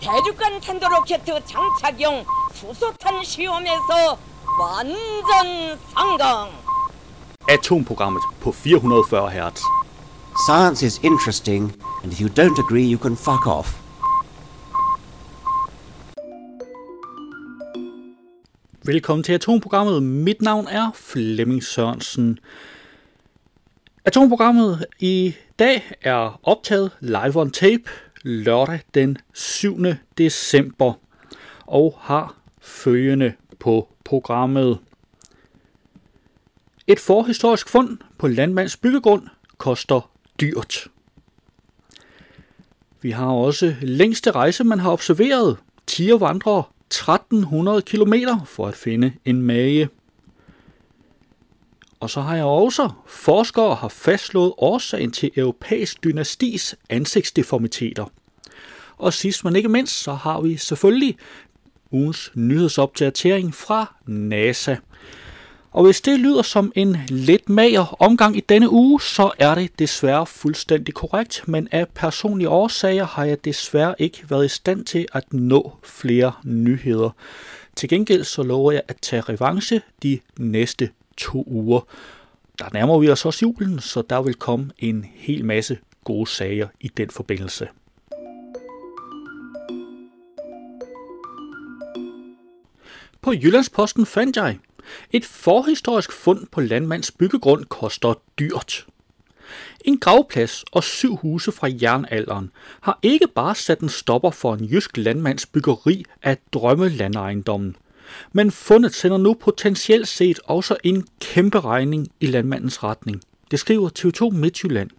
대륙간 탄도로켓 장착용 수소탄 시험에서 완전 성공. Atomprogrammet på 440 Hz. Science is interesting, and if you don't agree, you can fuck off. Velkommen til Atomprogrammet. Mit navn er Flemming Sørensen. Atomprogrammet i dag er optaget live on tape lørdag den 7. december og har følgende på programmet. Et forhistorisk fund på landmands byggegrund koster dyrt. Vi har også længste rejse, man har observeret. Tiger vandrer 1300 km for at finde en mage. Og så har jeg også, forskere har fastslået årsagen til europæisk dynastis ansigtsdeformiteter. Og sidst men ikke mindst, så har vi selvfølgelig ugens nyhedsopdatering fra NASA. Og hvis det lyder som en lidt mager omgang i denne uge, så er det desværre fuldstændig korrekt, men af personlige årsager har jeg desværre ikke været i stand til at nå flere nyheder. Til gengæld så lover jeg at tage revanche de næste to uger. Der nærmer vi os også julen, så der vil komme en hel masse gode sager i den forbindelse. På Jyllandsposten fandt jeg, et forhistorisk fund på landmands byggegrund koster dyrt. En gravplads og syv huse fra jernalderen har ikke bare sat en stopper for en jysk landmands byggeri af drømmelandejendommen, men fundet sender nu potentielt set også en kæmpe regning i landmandens retning. Det skriver TV2 Midtjylland.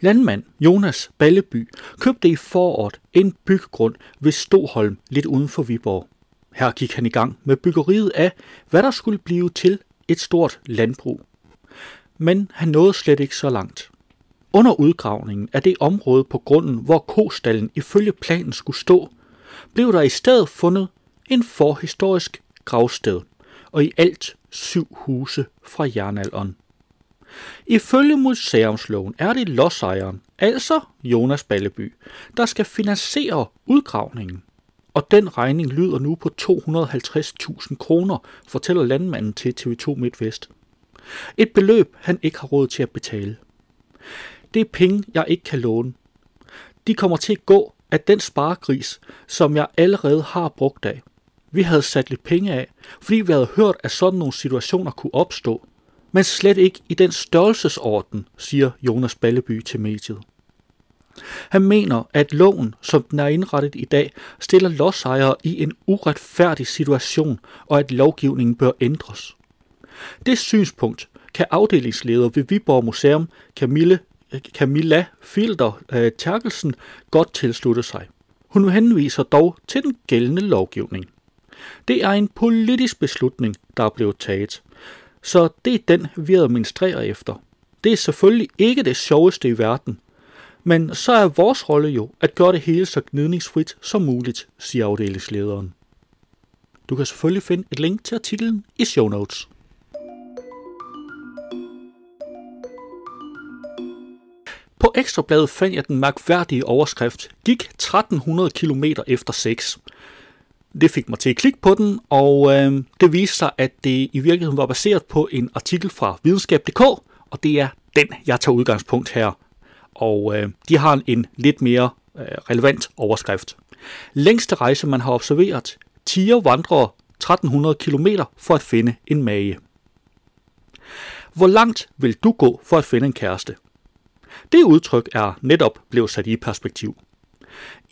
Landmand Jonas Balleby købte i foråret en byggegrund ved Stoholm lidt uden for Viborg. Her gik han i gang med byggeriet af, hvad der skulle blive til et stort landbrug. Men han nåede slet ikke så langt. Under udgravningen af det område på grunden, hvor kostallen ifølge planen skulle stå, blev der i stedet fundet en forhistorisk gravsted, og i alt syv huse fra jernalderen. Ifølge museumsloven er det lodsejeren, altså Jonas Balleby, der skal finansiere udgravningen. Og den regning lyder nu på 250.000 kroner, fortæller landmanden til TV2 MidtVest. Et beløb, han ikke har råd til at betale. Det er penge, jeg ikke kan låne. De kommer til at gå af den sparegris, som jeg allerede har brugt af. Vi havde sat lidt penge af, fordi vi havde hørt, at sådan nogle situationer kunne opstå. Men slet ikke i den størrelsesorden, siger Jonas Balleby til mediet. Han mener, at loven, som den er indrettet i dag, stiller lodsejere i en uretfærdig situation, og at lovgivningen bør ændres. Det synspunkt kan afdelingsleder ved Viborg Museum, Camille, Camilla Filter eh, Terkelsen, godt tilslutte sig. Hun henviser dog til den gældende lovgivning. Det er en politisk beslutning, der er blevet taget. Så det er den, vi administrerer efter. Det er selvfølgelig ikke det sjoveste i verden, men så er vores rolle jo at gøre det hele så gnidningsfrit som muligt, siger afdelingslederen. Du kan selvfølgelig finde et link til artiklen i show notes. På Ekstrabladet fandt jeg den mærkværdige overskrift Gik 1300 km efter 6. Det fik mig til at klikke på den, og øh, det viste sig, at det i virkeligheden var baseret på en artikel fra videnskab.dk, og det er den, jeg tager udgangspunkt her og øh, de har en lidt mere øh, relevant overskrift. Længste rejse, man har observeret, tiger vandrer 1300 km for at finde en mage. Hvor langt vil du gå for at finde en kæreste? Det udtryk er netop blevet sat i perspektiv.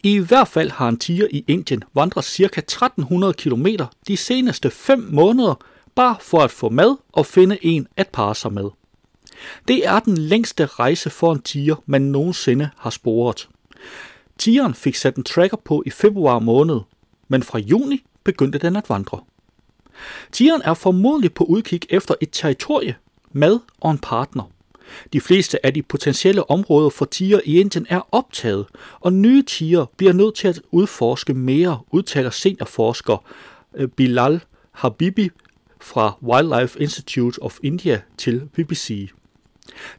I hvert fald har en tiger i Indien vandret ca. 1300 km de seneste 5 måneder, bare for at få mad og finde en at parre sig med. Det er den længste rejse for en tiger, man nogensinde har sporet. Tigeren fik sat en tracker på i februar måned, men fra juni begyndte den at vandre. Tigeren er formodentlig på udkig efter et territorie, mad og en partner. De fleste af de potentielle områder for tiger i Indien er optaget, og nye tiger bliver nødt til at udforske mere, udtaler seniorforsker øh, Bilal Habibi fra Wildlife Institute of India til BBC.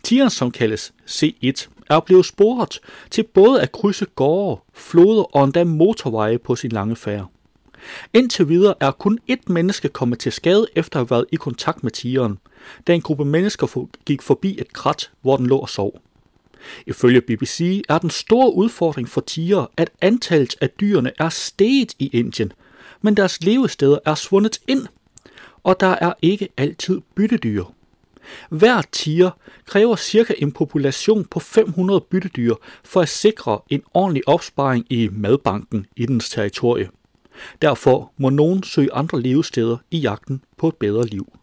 Tigeren, som kaldes C1, er blevet sporet til både at krydse gårde, floder og endda motorveje på sin lange færd. Indtil videre er kun ét menneske kommet til skade efter at have været i kontakt med tigeren, da en gruppe mennesker gik forbi et krat, hvor den lå og sov. Ifølge BBC er den store udfordring for tiger, at antallet af dyrene er steget i Indien, men deres levesteder er svundet ind, og der er ikke altid byttedyr. Hver tiger kræver cirka en population på 500 byttedyr for at sikre en ordentlig opsparing i madbanken i dens territorie. Derfor må nogen søge andre levesteder i jagten på et bedre liv.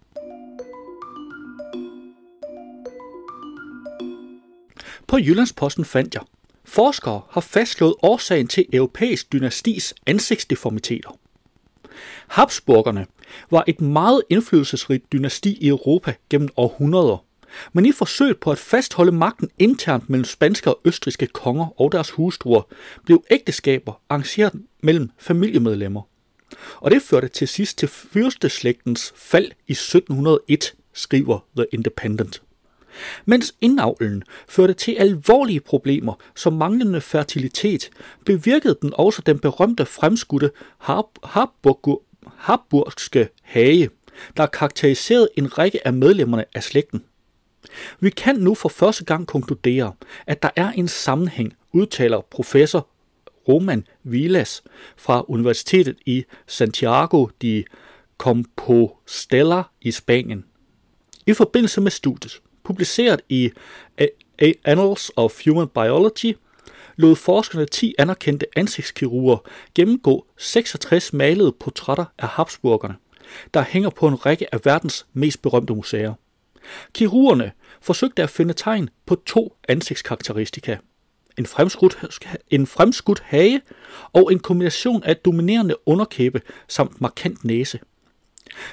På Jyllandsposten fandt jeg, forskere har fastslået årsagen til europæisk dynastis ansigtsdeformiteter. Habsburgerne var et meget indflydelsesrigt dynasti i Europa gennem århundreder, men i forsøget på at fastholde magten internt mellem spanske og østriske konger og deres hustruer, blev ægteskaber arrangeret mellem familiemedlemmer. Og det førte til sidst til fyrsteslægtens fald i 1701, skriver The Independent. Mens indavlen førte til alvorlige problemer som manglende fertilitet, bevirkede den også den berømte fremskudte Harburgske hage, der karakteriserede en række af medlemmerne af slægten. Vi kan nu for første gang konkludere, at der er en sammenhæng, udtaler professor Roman Vilas fra Universitetet i Santiago de Compostela i Spanien. I forbindelse med studiet, publiceret i Annals of Human Biology, lod forskerne 10 anerkendte ansigtskirurger gennemgå 66 malede portrætter af Habsburgerne, der hænger på en række af verdens mest berømte museer. Kirurgerne forsøgte at finde tegn på to ansigtskarakteristika. En fremskudt, en fremskudt hage og en kombination af dominerende underkæbe samt markant næse.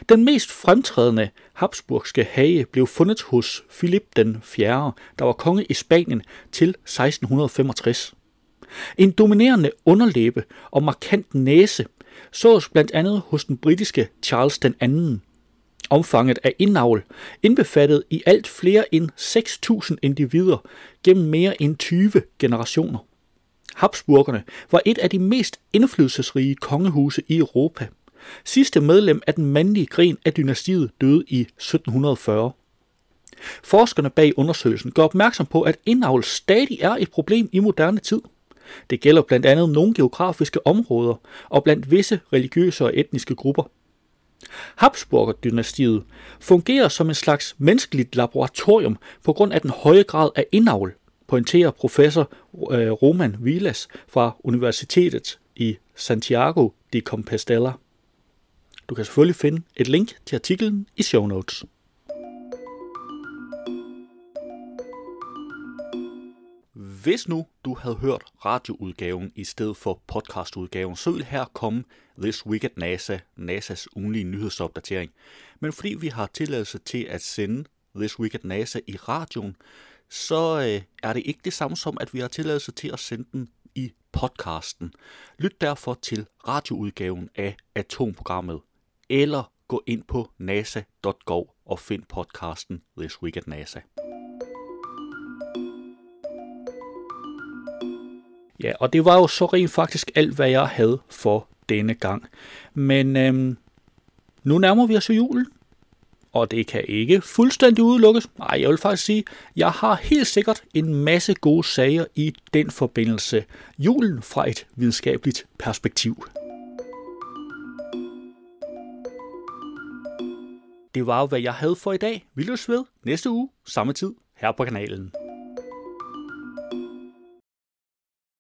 Den mest fremtrædende habsburgske hage blev fundet hos Philip den 4., der var konge i Spanien til 1665. En dominerende underlæbe og markant næse sås blandt andet hos den britiske Charles den 2. Omfanget af indavl indbefattede i alt flere end 6.000 individer gennem mere end 20 generationer. Habsburgerne var et af de mest indflydelsesrige kongehuse i Europa. Sidste medlem af den mandlige gren af dynastiet døde i 1740. Forskerne bag undersøgelsen gør opmærksom på, at indavl stadig er et problem i moderne tid. Det gælder blandt andet nogle geografiske områder og blandt visse religiøse og etniske grupper. Habsburger-dynastiet fungerer som en slags menneskeligt laboratorium på grund af den høje grad af indavl, pointerer professor øh, Roman Vilas fra Universitetet i Santiago de Compostela. Du kan selvfølgelig finde et link til artiklen i show notes. Hvis nu du havde hørt radioudgaven i stedet for podcastudgaven, så ville her komme This Week at NASA, NASA's ugenlige nyhedsopdatering. Men fordi vi har tilladelse til at sende This Week at NASA i radioen, så øh, er det ikke det samme som, at vi har tilladelse til at sende den i podcasten. Lyt derfor til radioudgaven af Atomprogrammet, eller gå ind på nasa.gov og find podcasten This Week at NASA. Ja, og det var jo så rent faktisk alt, hvad jeg havde for denne gang. Men øhm, nu nærmer vi os jo julen, og det kan ikke fuldstændig udelukkes. Nej, jeg vil faktisk sige, jeg har helt sikkert en masse gode sager i den forbindelse. Julen fra et videnskabeligt perspektiv. Det var hvad jeg havde for i dag. Vi løs ved næste uge, samme tid, her på kanalen.